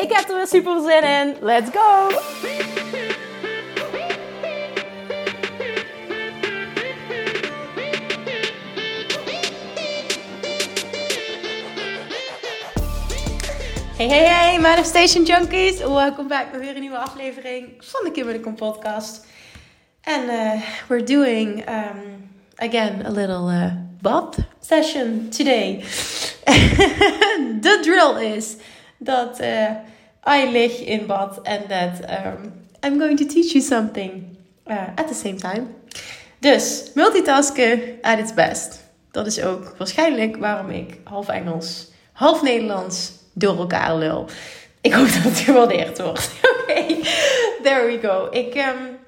Ik heb er weer super zin in. Let's go! Hey, hey, hey, Manifestation Junkies. Welkom back bij weer een nieuwe aflevering van de Kim podcast. And uh, we're doing, um, again, a little uh, bath session today. the drill is that uh, I lig in bad and that um, I'm going to teach you something uh, at the same time. Dus multitasken at its best. Dat is ook waarschijnlijk waarom ik half Engels, half Nederlands door elkaar lul. Ik hoop dat het gewaardeerd wordt. Oké, there we go. Ik, um,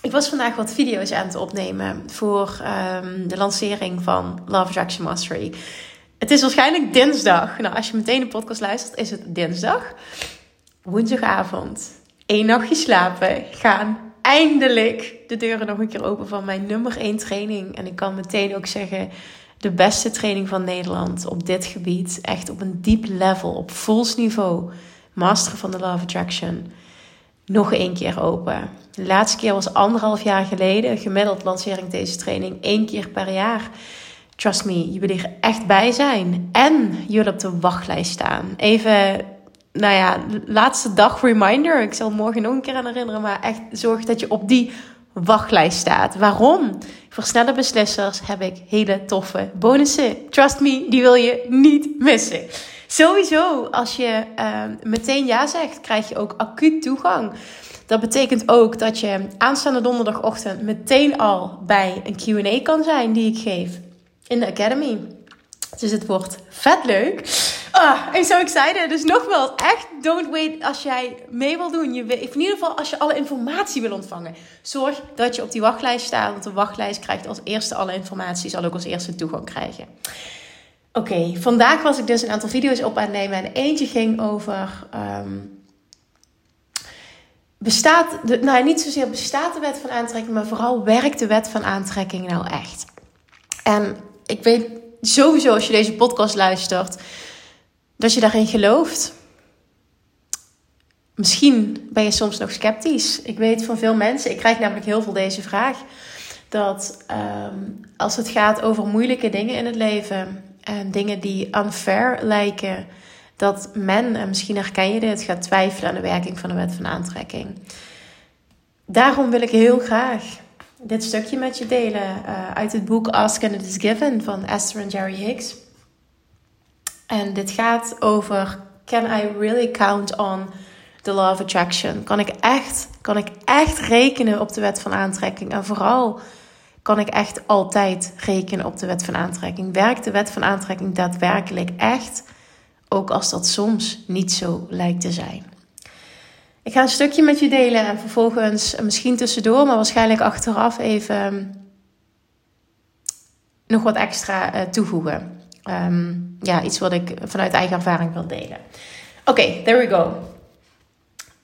ik was vandaag wat video's aan het opnemen voor um, de lancering van Love Attraction Mastery. Het is waarschijnlijk dinsdag. Nou, als je meteen de podcast luistert, is het dinsdag. Woensdagavond. Eén nachtje slapen. Gaan eindelijk de deuren nog een keer open van mijn nummer 1 training. En ik kan meteen ook zeggen, de beste training van Nederland op dit gebied. Echt op een diep level, op volks niveau. Master van de Love Attraction. Nog één keer open. De laatste keer was anderhalf jaar geleden. Gemiddeld lancering deze training één keer per jaar. Trust me, je wil er echt bij zijn. En je wil op de wachtlijst staan. Even, nou ja, laatste dag reminder. Ik zal morgen nog een keer aan herinneren. Maar echt zorg dat je op die wachtlijst staat. Waarom? Voor snelle beslissers heb ik hele toffe bonussen. Trust me, die wil je niet missen. Sowieso, als je uh, meteen ja zegt, krijg je ook acuut toegang. Dat betekent ook dat je aanstaande donderdagochtend meteen al bij een QA kan zijn die ik geef in de Academy. Dus het wordt vet leuk. Ah, I'm so excited. Dus nogmaals, echt don't wait als jij mee wil doen. Je, in ieder geval als je alle informatie wil ontvangen. Zorg dat je op die wachtlijst staat. Want de wachtlijst krijgt als eerste alle informatie. Zal ook als eerste toegang krijgen. Oké, vandaag was ik dus een aantal video's op aan het nemen. En eentje ging over... Um, bestaat, de, nou niet zozeer bestaat de wet van aantrekking, maar vooral werkt de wet van aantrekking nou echt? En ik weet sowieso als je deze podcast luistert, dat je daarin gelooft. Misschien ben je soms nog sceptisch. Ik weet van veel mensen, ik krijg namelijk heel veel deze vraag, dat um, als het gaat over moeilijke dingen in het leven en dingen die unfair lijken, dat men, en misschien herken je dit, gaat twijfelen aan de werking van de wet van aantrekking. Daarom wil ik heel graag dit stukje met je delen uh, uit het boek Ask and It Is Given van Esther en Jerry Hicks. En dit gaat over: Can I really count on the law of attraction? Kan ik echt, kan ik echt rekenen op de wet van aantrekking? En vooral kan ik echt altijd rekenen op de wet van aantrekking? Werkt de wet van aantrekking daadwerkelijk echt? Ook als dat soms niet zo lijkt te zijn. Ik ga een stukje met je delen en vervolgens misschien tussendoor, maar waarschijnlijk achteraf even ehm, nog wat extra uh, toevoegen. Um, ja, iets wat ik vanuit eigen ervaring wil delen. Oké, there we go.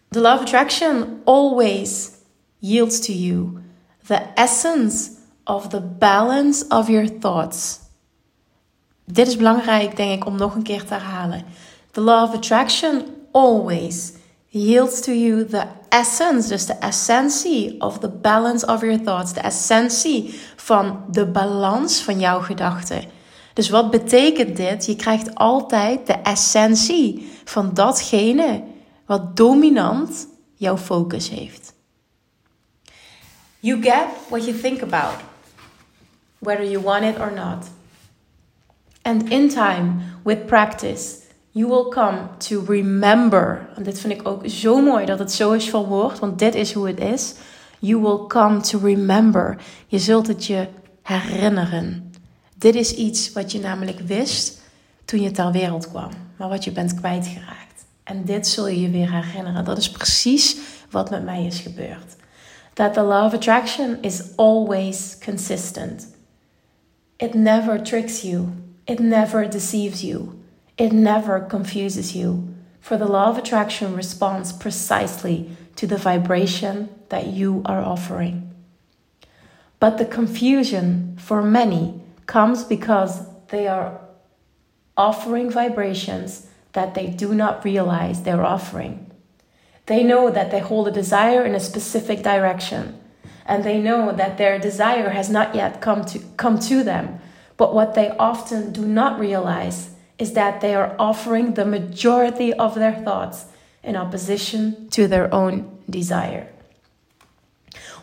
The law of attraction always yields to you the essence of the balance of your thoughts. Dit is belangrijk, denk ik, om nog een keer te herhalen. The law of attraction always yields to you the essence, dus de essentie of the balance of your thoughts, de essentie van de balans van jouw gedachten. Dus wat betekent dit? Je krijgt altijd de essentie van datgene wat dominant jouw focus heeft. You get what you think about, whether you want it or not. And in time, with practice, You will come to remember. En dit vind ik ook zo mooi dat het zo is verwoord, want dit is hoe het is. You will come to remember. Je zult het je herinneren. Dit is iets wat je namelijk wist toen je ter wereld kwam, maar wat je bent kwijtgeraakt. En dit zul je je weer herinneren. Dat is precies wat met mij is gebeurd. That the law of attraction is always consistent. It never tricks you. It never deceives you. It never confuses you. For the law of attraction responds precisely to the vibration that you are offering. But the confusion for many comes because they are offering vibrations that they do not realize they're offering. They know that they hold a desire in a specific direction, and they know that their desire has not yet come to, come to them. But what they often do not realize is that they are offering the majority of their thoughts in opposition to their own desire.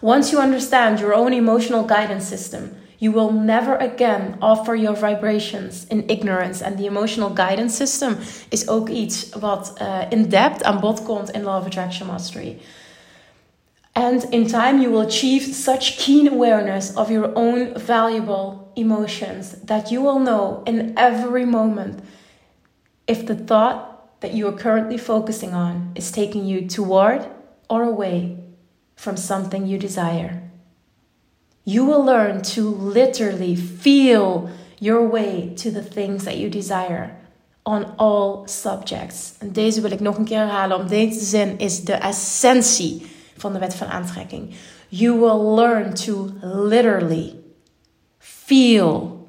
Once you understand your own emotional guidance system, you will never again offer your vibrations in ignorance. En the emotional guidance system is ook iets wat uh, in depth aan bod komt in Law of Attraction Mastery. And in time, you will achieve such keen awareness of your own valuable emotions that you will know in every moment if the thought that you are currently focusing on is taking you toward or away from something you desire. You will learn to literally feel your way to the things that you desire on all subjects. En deze wil ik nog een keer herhalen, om deze zin is de essentie van de wet van aantrekking. You will learn to literally feel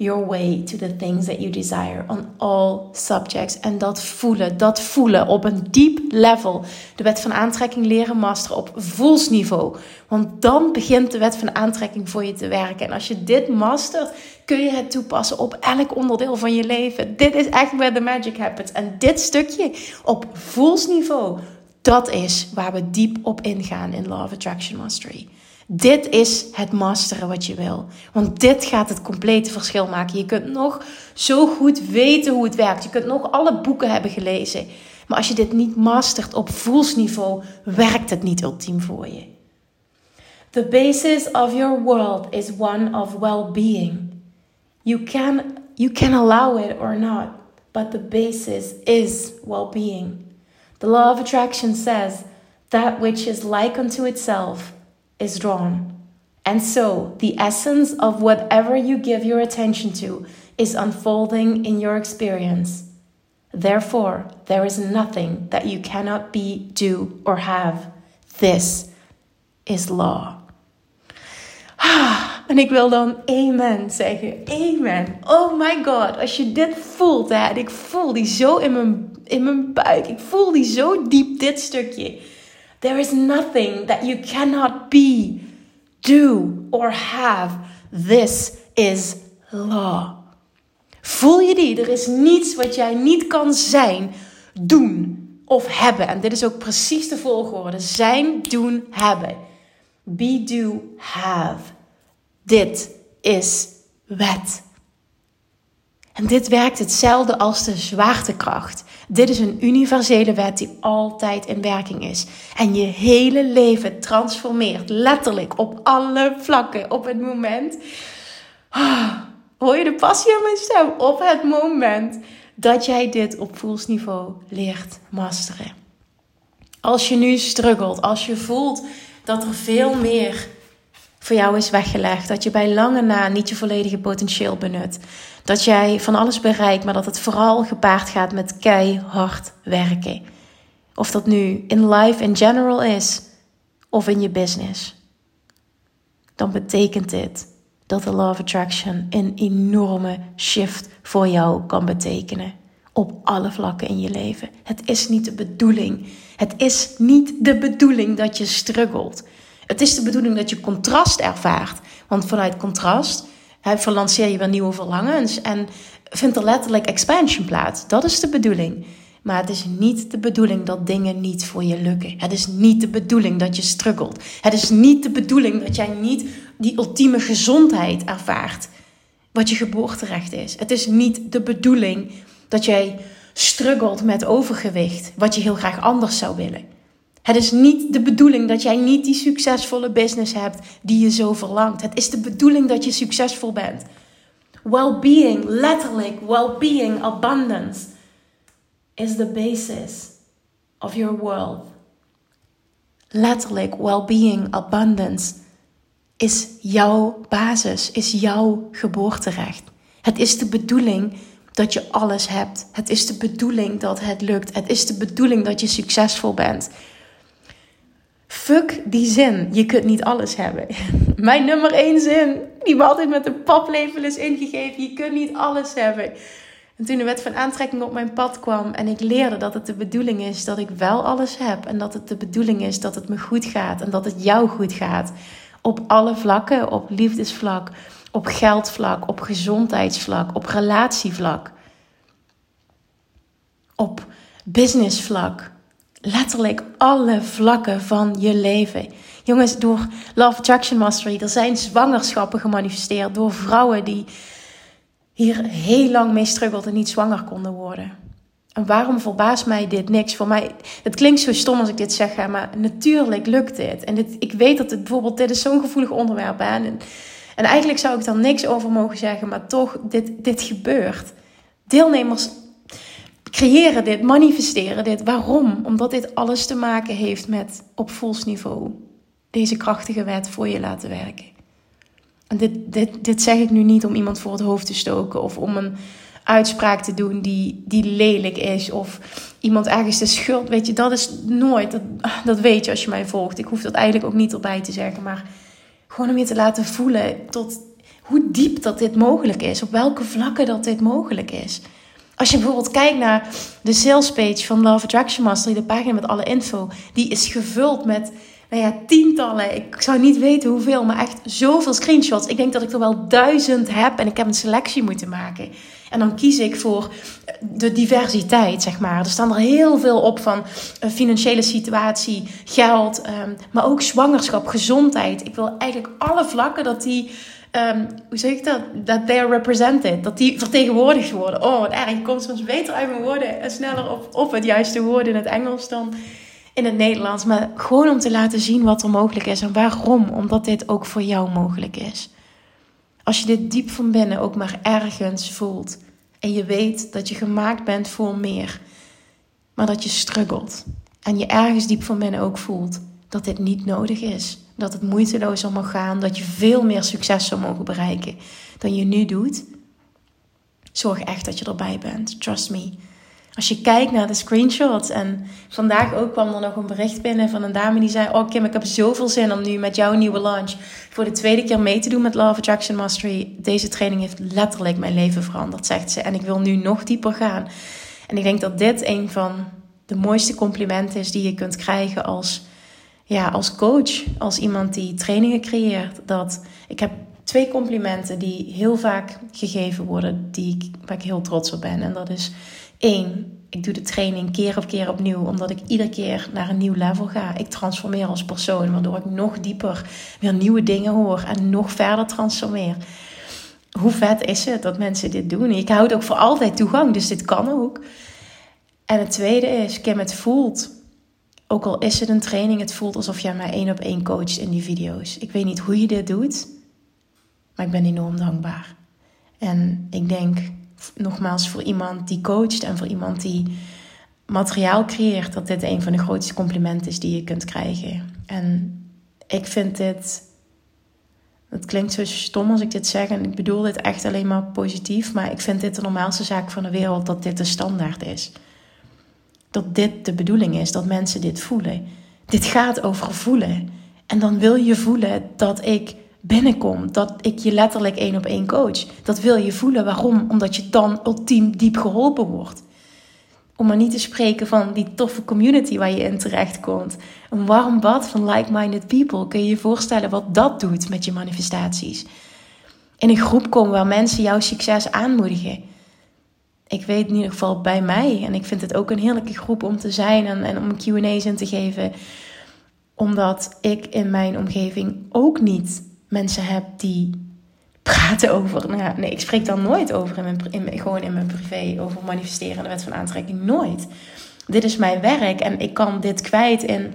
your way to the things that you desire on all subjects. En dat voelen, dat voelen op een diep level. De wet van aantrekking leren masteren op voelsniveau. Want dan begint de wet van aantrekking voor je te werken. En als je dit mastert, kun je het toepassen op elk onderdeel van je leven. Dit is echt where the magic happens. En dit stukje op voelsniveau, dat is waar we diep op ingaan in Law of Attraction Mastery. Dit is het masteren wat je wil. Want dit gaat het complete verschil maken. Je kunt nog zo goed weten hoe het werkt. Je kunt nog alle boeken hebben gelezen. Maar als je dit niet mastert op voelsniveau, werkt het niet ultiem voor je. The basis of your world is one of well-being. You can, you can allow it or not, but the basis is well-being. The law of attraction says that which is like unto itself is drawn. And so, the essence of whatever you give your attention to is unfolding in your experience. Therefore, there is nothing that you cannot be, do, or have. This is law. En ik wil dan amen zeggen. Amen. Oh my god. Als je dit voelt, hè, en ik voel die zo in mijn, in mijn buik. Ik voel die zo diep, dit stukje. There is nothing that you cannot be, do, or have. This is law. Voel je die? Er is niets wat jij niet kan zijn, doen of hebben. En dit is ook precies de volgorde: zijn, doen, hebben. Be, do, have. Dit is wet. En dit werkt hetzelfde als de zwaartekracht. Dit is een universele wet die altijd in werking is. En je hele leven transformeert, letterlijk op alle vlakken, op het moment. Oh, hoor je de passie aan mijn stem? Op het moment dat jij dit op voelsniveau leert masteren. Als je nu struggelt, als je voelt dat er veel meer voor jou is weggelegd. Dat je bij lange na niet je volledige potentieel benut. Dat jij van alles bereikt, maar dat het vooral gepaard gaat met keihard werken. Of dat nu in life in general is of in je business. Dan betekent dit dat de Law of Attraction een enorme shift voor jou kan betekenen. Op alle vlakken in je leven. Het is niet de bedoeling. Het is niet de bedoeling dat je struggelt. Het is de bedoeling dat je contrast ervaart. Want vanuit contrast verlanceer je weer nieuwe verlangens en vindt er letterlijk expansion plaats. Dat is de bedoeling. Maar het is niet de bedoeling dat dingen niet voor je lukken. Het is niet de bedoeling dat je struggelt. Het is niet de bedoeling dat jij niet die ultieme gezondheid ervaart. Wat je geboorterecht is. Het is niet de bedoeling dat jij struggelt met overgewicht. Wat je heel graag anders zou willen. Het is niet de bedoeling dat jij niet die succesvolle business hebt die je zo verlangt. Het is de bedoeling dat je succesvol bent. Well-being, letterlijk, well-being, abundance, is the basis of your world. Letterlijk, well-being, abundance is jouw basis, is jouw geboorterecht. Het is de bedoeling dat je alles hebt. Het is de bedoeling dat het lukt. Het is de bedoeling dat je succesvol bent. Fuck die zin. Je kunt niet alles hebben. Mijn nummer één zin, die me altijd met een paplepel is ingegeven. Je kunt niet alles hebben. En toen de wet van aantrekking op mijn pad kwam en ik leerde dat het de bedoeling is dat ik wel alles heb. En dat het de bedoeling is dat het me goed gaat en dat het jou goed gaat. Op alle vlakken, op liefdesvlak, op geldvlak, op gezondheidsvlak, op relatievlak, op businessvlak. Letterlijk alle vlakken van je leven. Jongens, door Love Attraction Mastery, er zijn zwangerschappen gemanifesteerd door vrouwen die hier heel lang mee struggelden en niet zwanger konden worden. En waarom verbaast mij dit niks? Voor mij, het klinkt zo stom als ik dit zeg, maar natuurlijk lukt dit. En dit, ik weet dat het bijvoorbeeld, dit is zo'n gevoelig onderwerp. Hè? En, en eigenlijk zou ik daar niks over mogen zeggen, maar toch, dit, dit gebeurt. Deelnemers creëren dit, manifesteren dit. Waarom? Omdat dit alles te maken heeft met op voelsniveau deze krachtige wet voor je laten werken. En dit, dit, dit zeg ik nu niet om iemand voor het hoofd te stoken of om een uitspraak te doen die, die lelijk is of iemand ergens de schuld. Weet je, dat is nooit, dat, dat weet je als je mij volgt. Ik hoef dat eigenlijk ook niet erbij te zeggen, maar gewoon om je te laten voelen tot hoe diep dat dit mogelijk is, op welke vlakken dat dit mogelijk is. Als je bijvoorbeeld kijkt naar de sales page van Love Attraction Mastery, de pagina met alle info, die is gevuld met nou ja, tientallen. Ik zou niet weten hoeveel, maar echt zoveel screenshots. Ik denk dat ik er wel duizend heb en ik heb een selectie moeten maken. En dan kies ik voor de diversiteit, zeg maar. Er staan er heel veel op van uh, financiële situatie, geld, um, maar ook zwangerschap, gezondheid. Ik wil eigenlijk alle vlakken dat die. Um, hoe zeg ik dat? Dat they are represented. Dat die vertegenwoordigd worden. Oh, wat erg. Ik kom soms beter uit mijn woorden en sneller op, op het juiste woord in het Engels dan in het Nederlands. Maar gewoon om te laten zien wat er mogelijk is en waarom. Omdat dit ook voor jou mogelijk is. Als je dit diep van binnen ook maar ergens voelt. En je weet dat je gemaakt bent voor meer. Maar dat je struggelt. En je ergens diep van binnen ook voelt dat dit niet nodig is. Dat het moeiteloos mag gaan. Dat je veel meer succes zou mogen bereiken dan je nu doet. Zorg echt dat je erbij bent. Trust me. Als je kijkt naar de screenshots en vandaag ook kwam er nog een bericht binnen van een dame die zei: Oh Kim, ik heb zoveel zin om nu met jouw nieuwe launch voor de tweede keer mee te doen met Love Attraction Mastery. Deze training heeft letterlijk mijn leven veranderd, zegt ze. En ik wil nu nog dieper gaan. En ik denk dat dit een van de mooiste complimenten is die je kunt krijgen als, ja, als coach, als iemand die trainingen creëert. Dat ik heb twee complimenten die heel vaak gegeven worden, die ik, waar ik heel trots op ben. En dat is één, ik doe de training keer op keer opnieuw, omdat ik iedere keer naar een nieuw level ga. Ik transformeer als persoon, waardoor ik nog dieper weer nieuwe dingen hoor en nog verder transformeer. Hoe vet is het dat mensen dit doen? Ik houd ook voor altijd toegang, dus dit kan ook. En het tweede is, Kim, het voelt, ook al is het een training, het voelt alsof jij mij één op één coacht in die video's. Ik weet niet hoe je dit doet, maar ik ben enorm dankbaar. En ik denk, nogmaals, voor iemand die coacht en voor iemand die materiaal creëert, dat dit een van de grootste complimenten is die je kunt krijgen. En ik vind dit. Het klinkt zo stom als ik dit zeg en ik bedoel dit echt alleen maar positief, maar ik vind dit de normaalste zaak van de wereld dat dit de standaard is. Dat dit de bedoeling is, dat mensen dit voelen. Dit gaat over voelen. En dan wil je voelen dat ik binnenkom. Dat ik je letterlijk één op één coach. Dat wil je voelen. Waarom? Omdat je dan ultiem diep geholpen wordt. Om maar niet te spreken van die toffe community waar je in terecht komt. Een warm bad van like-minded people. Kun je je voorstellen wat dat doet met je manifestaties? In een groep komen waar mensen jouw succes aanmoedigen. Ik weet in ieder geval bij mij. En ik vind het ook een heerlijke groep om te zijn en, en om QA's in te geven. Omdat ik in mijn omgeving ook niet mensen heb die praten over. Nou nee, ik spreek dan nooit over in mijn, in, gewoon in mijn privé over manifesteren en de wet van aantrekking. Nooit. Dit is mijn werk en ik kan dit kwijt in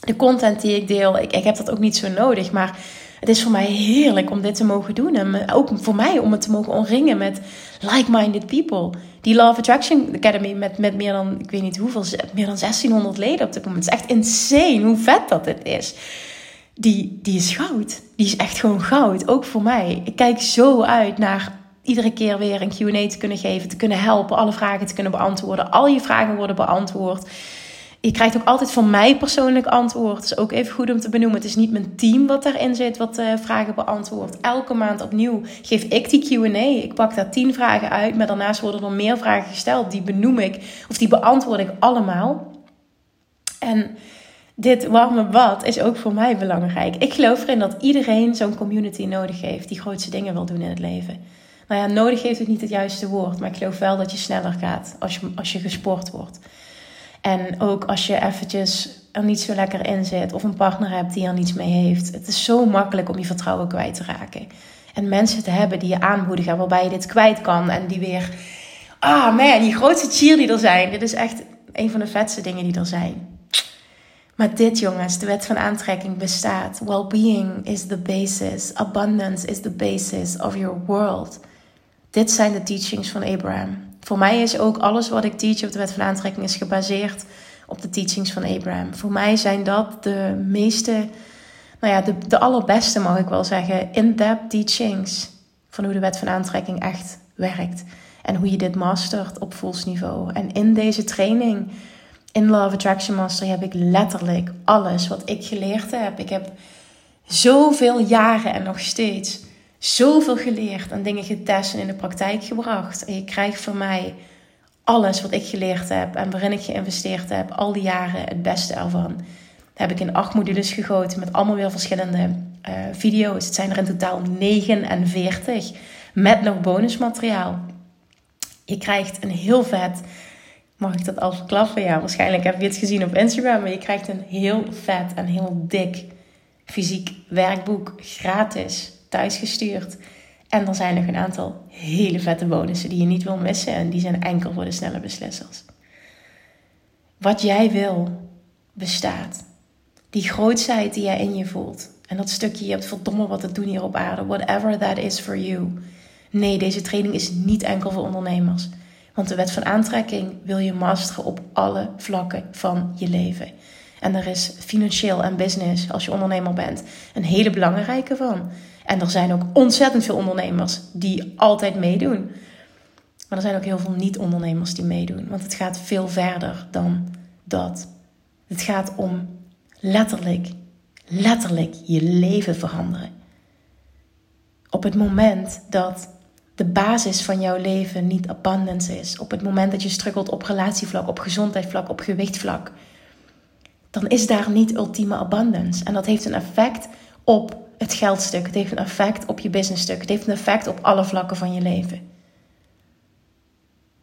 de content die ik deel. Ik, ik heb dat ook niet zo nodig, maar Het is voor mij heerlijk om dit te mogen doen. En ook voor mij om het te mogen omringen met like-minded people. Die Love Attraction Academy met, met meer dan, ik weet niet hoeveel, meer dan 1600 leden op dit moment. Het is echt insane hoe vet dat het is. Die, die is goud. Die is echt gewoon goud. Ook voor mij. Ik kijk zo uit naar iedere keer weer een QA te kunnen geven, te kunnen helpen, alle vragen te kunnen beantwoorden. Al je vragen worden beantwoord. Je krijgt ook altijd van mij persoonlijk antwoord. Dat is ook even goed om te benoemen. Het is niet mijn team wat daarin zit, wat eh, vragen beantwoordt. Elke maand opnieuw geef ik die QA. Ik pak daar tien vragen uit, maar daarnaast worden er meer vragen gesteld. Die benoem ik, of die beantwoord ik allemaal. En dit warme bad is ook voor mij belangrijk. Ik geloof erin dat iedereen zo'n community nodig heeft die grootste dingen wil doen in het leven. Nou ja, nodig heeft het niet het juiste woord, maar ik geloof wel dat je sneller gaat als je, als je gesport wordt. En ook als je eventjes er niet zo lekker in zit of een partner hebt die er niets mee heeft. Het is zo makkelijk om je vertrouwen kwijt te raken. En mensen te hebben die je aanmoedigen waarbij je dit kwijt kan en die weer, ah man, die grootste cheerleader zijn. Dit is echt een van de vetste dingen die er zijn. Maar dit, jongens, de wet van aantrekking bestaat. Well-being is the basis. Abundance is the basis of your world. Dit zijn de teachings van Abraham. Voor mij is ook alles wat ik teach op de wet van aantrekking is gebaseerd op de teachings van Abraham. Voor mij zijn dat de meeste, nou ja, de, de allerbeste mag ik wel zeggen, in-depth teachings van hoe de wet van aantrekking echt werkt. En hoe je dit mastert op voelsniveau. En in deze training, in Love Attraction Mastery, heb ik letterlijk alles wat ik geleerd heb. Ik heb zoveel jaren en nog steeds zoveel geleerd en dingen getest en in de praktijk gebracht. En je krijgt van mij alles wat ik geleerd heb en waarin ik geïnvesteerd heb, al die jaren het beste ervan. Heb ik in acht modules gegoten met allemaal weer verschillende uh, video's. Het zijn er in totaal 49 met nog bonusmateriaal. Je krijgt een heel vet, mag ik dat al verklappen? Ja, waarschijnlijk heb je het gezien op Instagram, maar je krijgt een heel vet en heel dik fysiek werkboek gratis thuisgestuurd. En er zijn nog een aantal hele vette bonussen die je niet wil missen. En die zijn enkel voor de snelle beslissers. Wat jij wil, bestaat. Die grootheid die jij in je voelt. En dat stukje, je hebt verdomme wat te doen hier op aarde. Whatever that is for you. Nee, deze training is niet enkel voor ondernemers. Want de wet van aantrekking wil je masteren op alle vlakken van je leven. En er is financieel en business, als je ondernemer bent, een hele belangrijke van. En er zijn ook ontzettend veel ondernemers die altijd meedoen. Maar er zijn ook heel veel niet-ondernemers die meedoen. Want het gaat veel verder dan dat. Het gaat om letterlijk, letterlijk je leven veranderen. Op het moment dat de basis van jouw leven niet abundance is, op het moment dat je struggelt op relatievlak, op gezondheidsvlak, op gewichtvlak, dan is daar niet ultieme abundance. En dat heeft een effect op het geldstuk. Het heeft een effect op je businessstuk. Het heeft een effect op alle vlakken van je leven.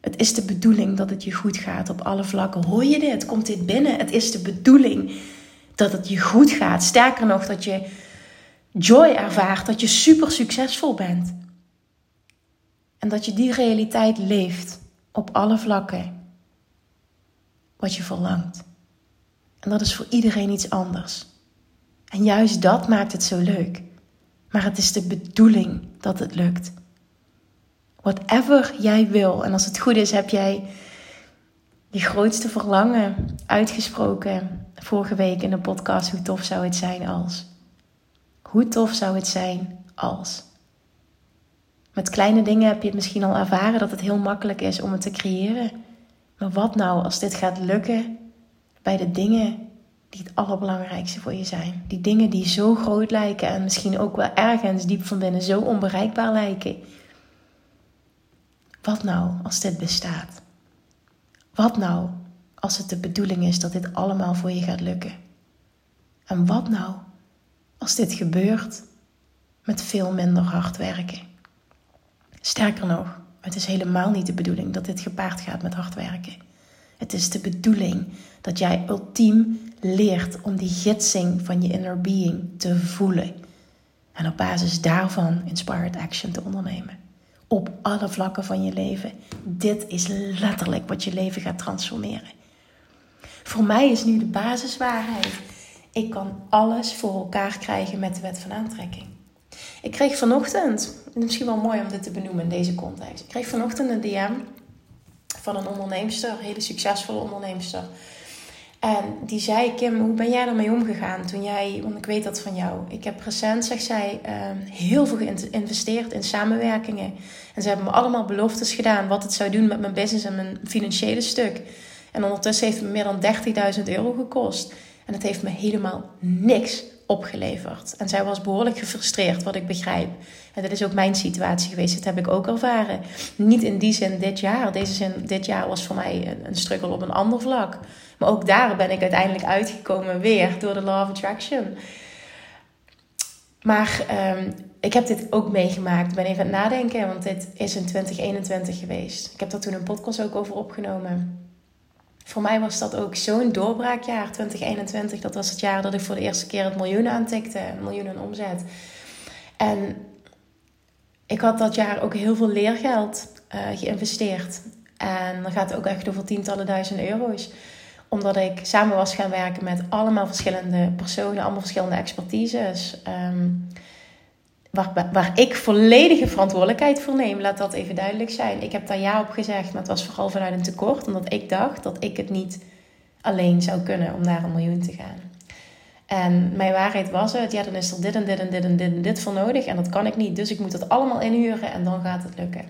Het is de bedoeling dat het je goed gaat op alle vlakken. Hoor je dit? Komt dit binnen? Het is de bedoeling dat het je goed gaat. Sterker nog, dat je joy ervaart, dat je super succesvol bent. En dat je die realiteit leeft op alle vlakken. Wat je verlangt. En dat is voor iedereen iets anders. En juist dat maakt het zo leuk. Maar het is de bedoeling dat het lukt. Whatever jij wil. En als het goed is, heb jij je grootste verlangen uitgesproken vorige week in de podcast. Hoe tof zou het zijn als? Hoe tof zou het zijn als? Met kleine dingen heb je het misschien al ervaren dat het heel makkelijk is om het te creëren. Maar wat nou als dit gaat lukken bij de dingen die het allerbelangrijkste voor je zijn. Die dingen die zo groot lijken en misschien ook wel ergens diep van binnen zo onbereikbaar lijken. Wat nou als dit bestaat? Wat nou als het de bedoeling is dat dit allemaal voor je gaat lukken? En wat nou als dit gebeurt met veel minder hard werken? Sterker nog, het is helemaal niet de bedoeling dat dit gepaard gaat met hard werken. Het is de bedoeling dat jij ultiem leert om die gidsing van je inner being te voelen. En op basis daarvan inspired action te ondernemen. Op alle vlakken van je leven. Dit is letterlijk wat je leven gaat transformeren. Voor mij is nu de basiswaarheid. Ik kan alles voor elkaar krijgen met de wet van aantrekking. Ik kreeg vanochtend, misschien wel mooi om dit te benoemen in deze context. Ik kreeg vanochtend een DM van een onderneemster, een hele succesvolle onderneemster. En die zei, Kim, hoe ben jij ermee omgegaan toen jij, want ik weet dat van jou. Ik heb recent, zegt zij, ehm, heel veel geïnvesteerd in samenwerkingen. En ze hebben me allemaal beloftes gedaan wat het zou doen met mijn business en mijn financiële stuk. En ondertussen heeft het me meer dan 30.000 euro gekost. En het heeft me helemaal niks opgeleverd. En zij was behoorlijk gefrustreerd, wat ik begrijp. En dat is ook mijn situatie geweest. Dat heb ik ook ervaren. Niet in die zin dit jaar. Deze zin, dit jaar was voor mij een, struggle op een ander vlak. Maar ook daar ben ik uiteindelijk uitgekomen weer door de Law of Attraction. Maar um, ik heb dit ook meegemaakt. Ik ben even aan het nadenken, want dit is in 2021 geweest. Ik heb daar toen een podcast ook over opgenomen. Voor mij was dat ook zo'n doorbraakjaar, 2021. Dat was het jaar dat ik voor de eerste keer het miljoen aantikte. Een miljoen in omzet. En ik had dat jaar ook heel veel leergeld uh, geïnvesteerd. En dan gaat het ook echt over tientallen duizend euro's. Omdat ik samen was gaan werken met allemaal verschillende personen, allemaal verschillende expertises. Um, waar, ik volledige verantwoordelijkheid voor neem. Laat dat even duidelijk zijn. Ik heb daar ja op gezegd, maar het was vooral vanuit een tekort. Omdat ik dacht dat ik het niet alleen zou kunnen om naar een miljoen te gaan. En mijn waarheid was het, ja, dan is er dit en dit en dit en dit voor nodig. En dat kan ik niet, dus ik moet het allemaal inhuren en dan gaat het lukken.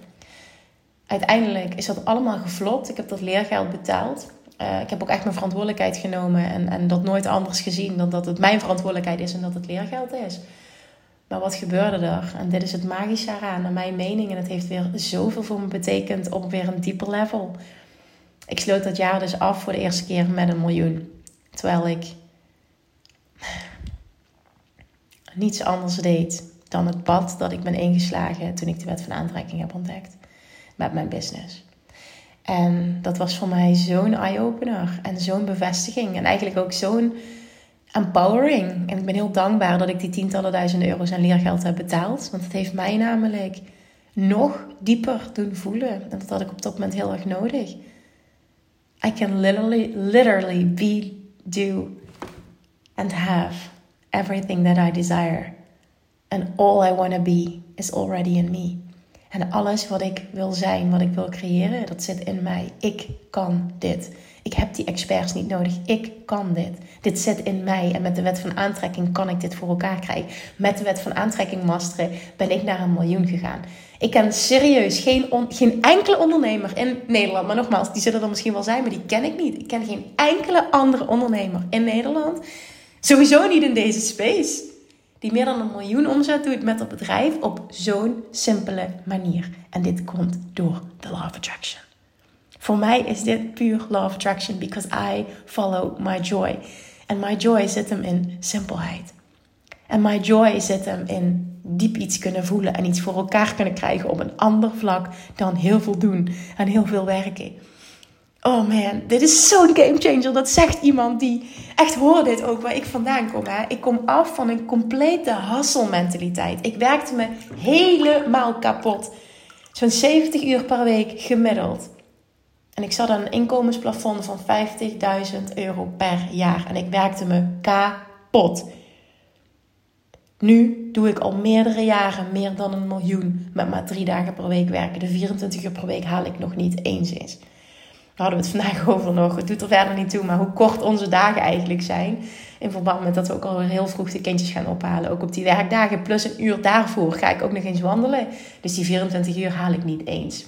Uiteindelijk is dat allemaal geflopt. Ik heb dat leergeld betaald. Uh, ik heb ook echt mijn verantwoordelijkheid genomen en, en dat nooit anders gezien dan dat het mijn verantwoordelijkheid is en dat het leergeld is. Maar wat gebeurde er? En dit is het magische eraan, naar mijn mening. En het heeft weer zoveel voor me betekend op weer een dieper level. Ik sloot dat jaar dus af voor de eerste keer met een miljoen. Terwijl ik niets anders deed dan het pad dat ik ben ingeslagen toen ik de wet van aantrekking heb ontdekt met mijn business. En dat was voor mij zo'n eye-opener en zo'n bevestiging. En eigenlijk ook zo'n empowering. En ik ben heel dankbaar dat ik die tientallen duizenden euro's aan leergeld heb betaald. Want het heeft mij namelijk nog dieper doen voelen. En dat had ik op dat moment heel erg nodig. I can literally, literally be, do and have everything that I desire. And all I want to be is already in me. En alles wat ik wil zijn, wat ik wil creëren, dat zit in mij. Ik kan dit. Ik heb die experts niet nodig. Ik kan dit. Dit zit in mij. En met de wet van aantrekking kan ik dit voor elkaar krijgen. Met de wet van aantrekking masteren ben ik naar een miljoen gegaan. Ik ken serieus geen, geen enkele ondernemer in Nederland. Maar nogmaals, die zullen er misschien wel zijn, maar die ken ik niet. Ik ken geen enkele andere ondernemer in Nederland. Sowieso niet in deze space. Die meer dan een miljoen omzet doet met dat bedrijf op zo'n simpele manier. En dit komt door de Law of Attraction. Voor mij is dit puur law of attraction because I follow my joy. En my joy zit hem in simpelheid. En my joy zit hem in diep iets kunnen voelen en iets voor elkaar kunnen krijgen op een ander vlak dan heel veel doen en heel veel werken. Oh man, dit is zo'n game changer. Dat zegt iemand die echt hoor dit ook waar ik vandaan kom. Hè? Ik kom af van een complete hustle mentaliteit. Ik werkte me helemaal kapot. Zo'n 70 uur per week gemiddeld. En ik zat aan een inkomensplafond van 50.000 euro per jaar. En ik werkte me kapot. Nu doe ik al meerdere jaren meer dan een miljoen met maar drie dagen per week werken. De 24 uur per week haal ik nog niet eens eens. Daar hadden we het vandaag over nog. Het doet er verder niet toe, maar hoe kort onze dagen eigenlijk zijn. In verband met dat we ook alweer heel vroeg de kindjes gaan ophalen. Ook op die werkdagen. Plus een uur daarvoor ga ik ook nog eens wandelen. Dus die 24 uur haal ik niet eens.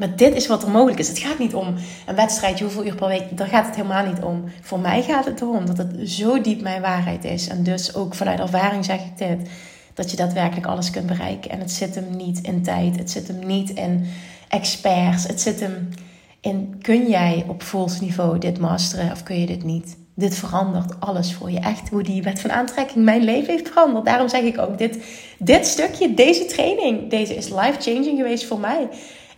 Maar dit is wat er mogelijk is. Het gaat niet om een wedstrijd, hoeveel uur per week. Daar gaat het helemaal niet om. Voor mij gaat het erom dat het zo diep mijn waarheid is. En dus ook vanuit ervaring zeg ik dit. Dat je daadwerkelijk alles kunt bereiken. En het zit hem niet in tijd. Het zit hem niet in experts. Het zit hem in kun jij op niveau dit masteren of kun je dit niet? Dit verandert alles voor je. Echt hoe die wet van aantrekking mijn leven heeft veranderd. Daarom zeg ik ook, dit, dit stukje, deze training, deze is life-changing geweest voor mij.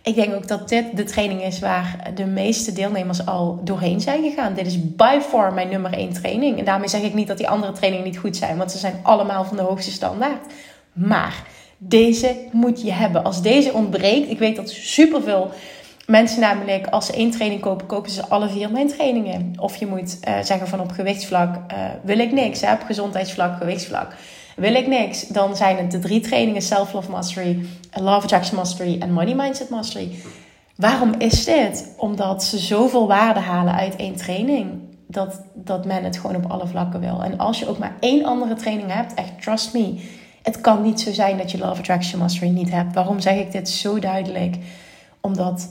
Ik denk ook dat dit de training is waar de meeste deelnemers al doorheen zijn gegaan. Dit is by far mijn nummer één training. En daarmee zeg ik niet dat die andere trainingen niet goed zijn, want ze zijn allemaal van de hoogste standaard. Maar deze moet je hebben. Als deze ontbreekt, ik weet dat superveel mensen namelijk, als ze één training kopen, kopen ze alle vier mijn trainingen. Of je moet uh, zeggen van op gewichtsvlak uh, wil ik niks. Hè? Op gezondheidsvlak, gewichtsvlak wil ik niks. Dan zijn het de drie trainingen Self-Love Mastery, Love Attraction Mastery en Money Mindset Mastery. Waarom is dit? Omdat ze zoveel waarde halen uit één training. Dat, dat men het gewoon op alle vlakken wil. En als je ook maar één andere training hebt, echt trust me. Het kan niet zo zijn dat je Love Attraction Mastery niet hebt. Waarom zeg ik dit zo duidelijk? Omdat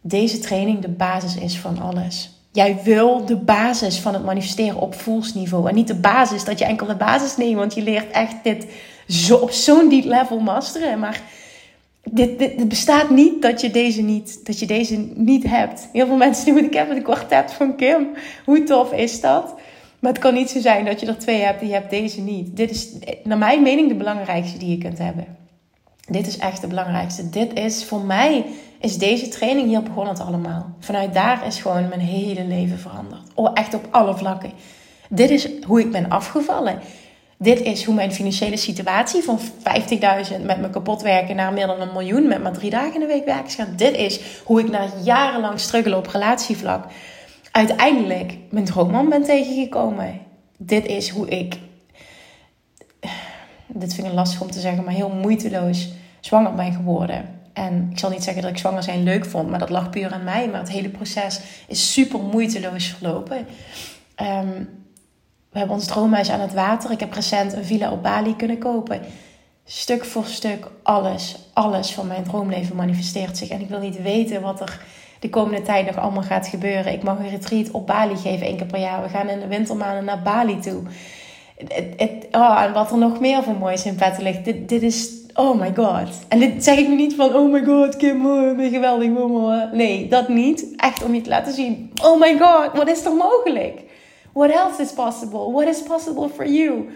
deze training de basis is van alles. Jij wil de basis van het manifesteren op voelsniveau. En niet de basis dat je enkel de basis neemt. Want je leert echt dit zo, op zo'n diep level masteren. Maar dit, dit, het bestaat niet dat je, deze niet dat je deze niet hebt. Heel veel mensen doen ik heb een kwartet van Kim. Hoe tof is dat? Maar het kan niet zo zijn dat je er twee hebt en je hebt deze niet. Dit is naar mijn mening de belangrijkste die je kunt hebben. Dit is echt de belangrijkste. Dit is voor mij is deze training hier begon het allemaal. Vanuit daar is gewoon mijn hele leven veranderd. Oh, echt op alle vlakken. Dit is hoe ik ben afgevallen. Dit is hoe mijn financiële situatie van 50.000 met me kapot werken naar meer dan een miljoen met maar drie dagen in de week werken gaan. Dit is hoe ik na jarenlang struggelen op relatievlak uiteindelijk mijn droomman ben tegengekomen. Dit is hoe ik, dit vind ik lastig om te zeggen, maar heel moeiteloos zwanger ben geworden. En ik zal niet zeggen dat ik zwanger zijn leuk vond, maar dat lag puur aan mij. Maar het hele proces is super moeiteloos verlopen. Ehm, we hebben ons droomhuis aan het water. Ik heb recent een villa op Bali kunnen kopen. Stuk voor stuk, alles, alles van mijn droomleven manifesteert zich. En ik wil niet weten wat er de komende tijd nog allemaal gaat gebeuren. Ik mag een retreat op Bali geven één keer per jaar. We gaan in de wintermaanden naar Bali toe. Oh, en wat er nog meer voor moois in petten ligt. Dit, dit is oh my god. En dit zeg ik nu niet van, oh my god, Kim, oh, ben geweldig, mama. Nee, dat niet. Echt om je te laten zien, oh my god, wat is er mogelijk? What else is possible? What is possible for you?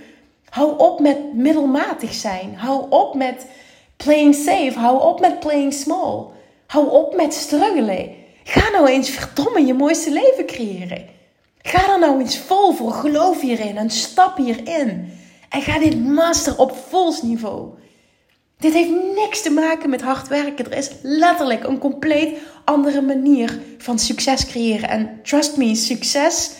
Hou op met middelmatig zijn. Hou op met playing safe. Hou op met playing small. Hou op met struggelen. Ga nou eens verdomme je mooiste leven creëren. Ga er nou eens vol voor. Geloof hierin en stap hierin. En ga dit master op vols niveau. Dit heeft niks te maken met hard werken. Er is letterlijk een compleet andere manier van succes creëren. En trust me, succes.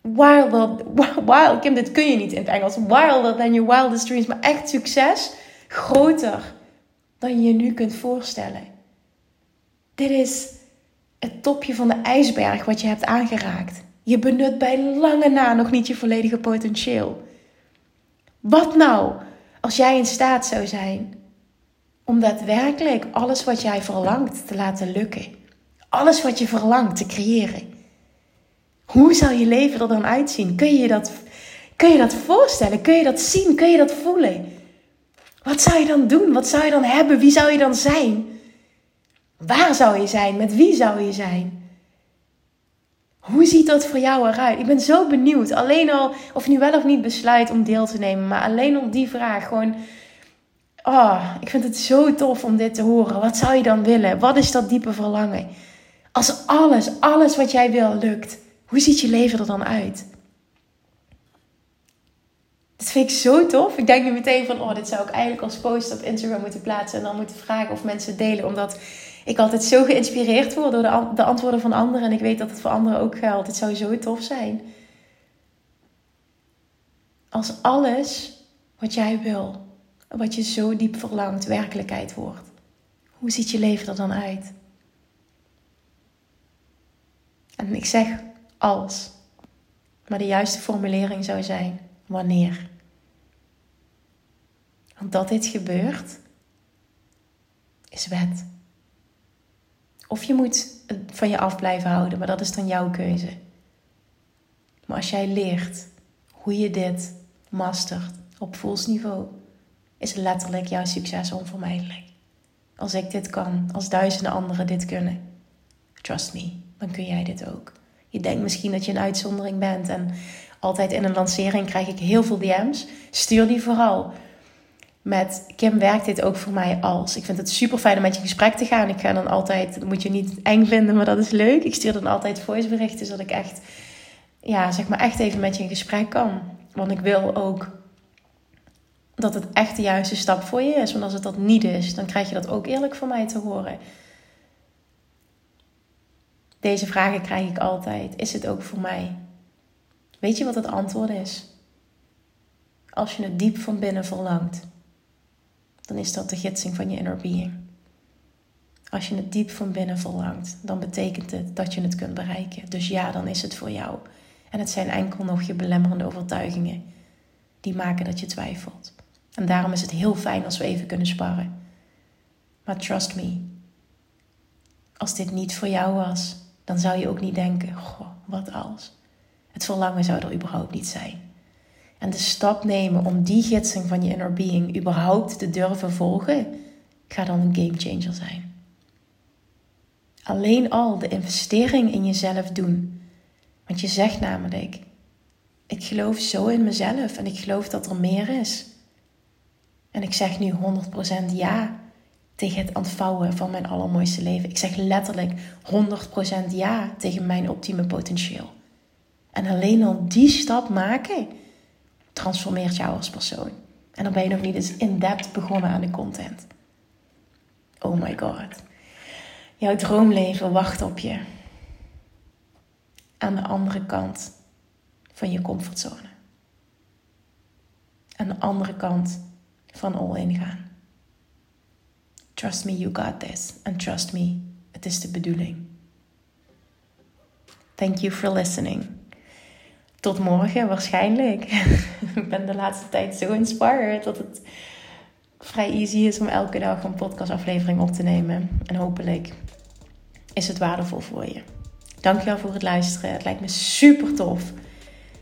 Wilder, wild, Kim, dit kun je niet in het Engels. Wilder than your wildest dreams. Maar echt succes. Groter dan je je nu kunt voorstellen. Dit is het topje van de ijsberg wat je hebt aangeraakt. Je benut bij lange na nog niet je volledige potentieel. Wat nou als jij in staat zou zijn om daadwerkelijk alles wat jij verlangt te laten lukken. Alles wat je verlangt te creëren. Hoe zal je leven er dan uitzien? Kun je dat, kun je dat voorstellen? Kun je dat zien? Kun je dat voelen? Wat zou je dan doen? Wat zou je dan hebben? Wie zou je dan zijn? Waar zou je zijn? Met wie zou je zijn? Hoe ziet dat voor jou eruit? Ik ben zo benieuwd. Alleen al of je nu wel of niet besluit om deel te nemen, maar alleen op die vraag gewoon Oh, ik vind het zo tof om dit te horen. Wat zou je dan willen? Wat is dat diepe verlangen? Als alles, alles wat jij wil lukt, hoe ziet je leven er dan uit? Dat vind ik zo tof. Ik denk nu meteen van, oh, dit zou ik eigenlijk als post op Instagram moeten plaatsen. En dan moeten vragen of mensen delen. Omdat ik altijd zo geïnspireerd word door de, de antwoorden van anderen. En ik weet dat het voor anderen ook geldt. Het zou zo tof zijn. Als alles wat jij wil, wat je zo diep verlangt werkelijkheid wordt. Hoe ziet je leven er dan uit? En ik zeg als, maar de juiste formulering zou zijn wanneer. Want dat dit gebeurt, is wet. Of je moet het van je af blijven houden, maar dat is dan jouw keuze. Maar als jij leert hoe je dit mastert op voelsniveau, is letterlijk jouw succes onvermijdelijk. Als ik dit kan, als duizenden anderen dit kunnen, trust me, dan kun jij dit ook. Je denkt misschien dat je een uitzondering bent en altijd in een lancering krijg ik heel veel DM's. Stuur die vooral. Met Kim werkt dit ook voor mij als. Ik vind het super fijn om met je in gesprek te gaan. Ik ga dan altijd, dat moet je niet eng vinden, maar dat is leuk. Ik stuur dan altijd voiceberichten, zodat ik echt, ja, zeg maar echt even met je in gesprek kan. Want ik wil ook dat het echt de juiste stap voor je is. Want als het dat niet is, dan krijg je dat ook eerlijk van mij te horen. Deze vragen krijg ik altijd. Is het ook voor mij? Weet je wat het antwoord is? Als je het diep van binnen verlangt, dan is dat de gidsing van je inner being. Als je het diep van binnen verlangt, dan betekent het dat je het kunt bereiken. Dus ja, dan is het voor jou. En het zijn enkel nog je belemmerende overtuigingen die maken dat je twijfelt. En daarom is het heel fijn als we even kunnen sparren. Maar trust me, als dit niet voor jou was, dan zou je ook niet denken: goh, wat als? Het verlangen zou er überhaupt niet zijn. En de stap nemen om die gidsing van je inner being überhaupt te durven volgen, gaat dan een game changer zijn. Alleen al de investering in jezelf doen. Want je zegt namelijk: Ik geloof zo in mezelf en ik geloof dat er meer is. En ik zeg nu 100% ja tegen het ontvouwen van mijn allermooiste leven. Ik zeg letterlijk 100% ja tegen mijn ultieme potentieel. En alleen al die stap maken transformeert jou als persoon. En dan ben je nog niet eens in-depth begonnen aan de content. Oh my god. Jouw droomleven wacht op je. Aan de andere kant van je comfortzone. Aan de andere kant van all in gaan. Trust me, you got this. And trust me, het is de bedoeling. Thank you for listening. Tot morgen waarschijnlijk. Ik ben de laatste tijd zo inspired dat het vrij easy is om elke dag een podcastaflevering op te nemen. En hopelijk is het waardevol voor je. Dankjewel voor het luisteren. Het lijkt me super tof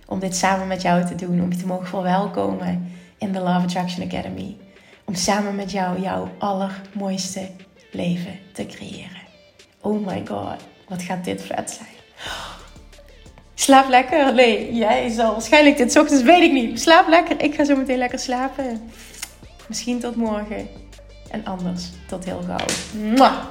om dit samen met jou te doen. Om je te mogen verwelkomen in de Love Attraction Academy. Om samen met jou jouw allermooiste leven te creëren. Oh my god, wat gaat dit vet zijn. Slaap lekker. Nee, jij zal waarschijnlijk dit ochtends, weet ik niet. Slaap lekker. Ik ga zo meteen lekker slapen. Misschien tot morgen. En anders tot heel gauw. Mwah.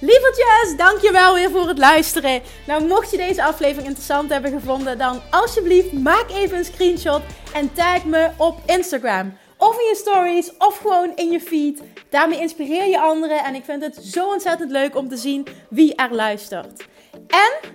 Lievertjes, dankjewel weer voor het luisteren. Nou, mocht je deze aflevering interessant hebben gevonden, dan alsjeblieft maak even een screenshot en tag me op Instagram. Of in je stories, of gewoon in je feed. Daarmee inspireer je anderen en ik vind het zo ontzettend leuk om te zien wie er luistert. En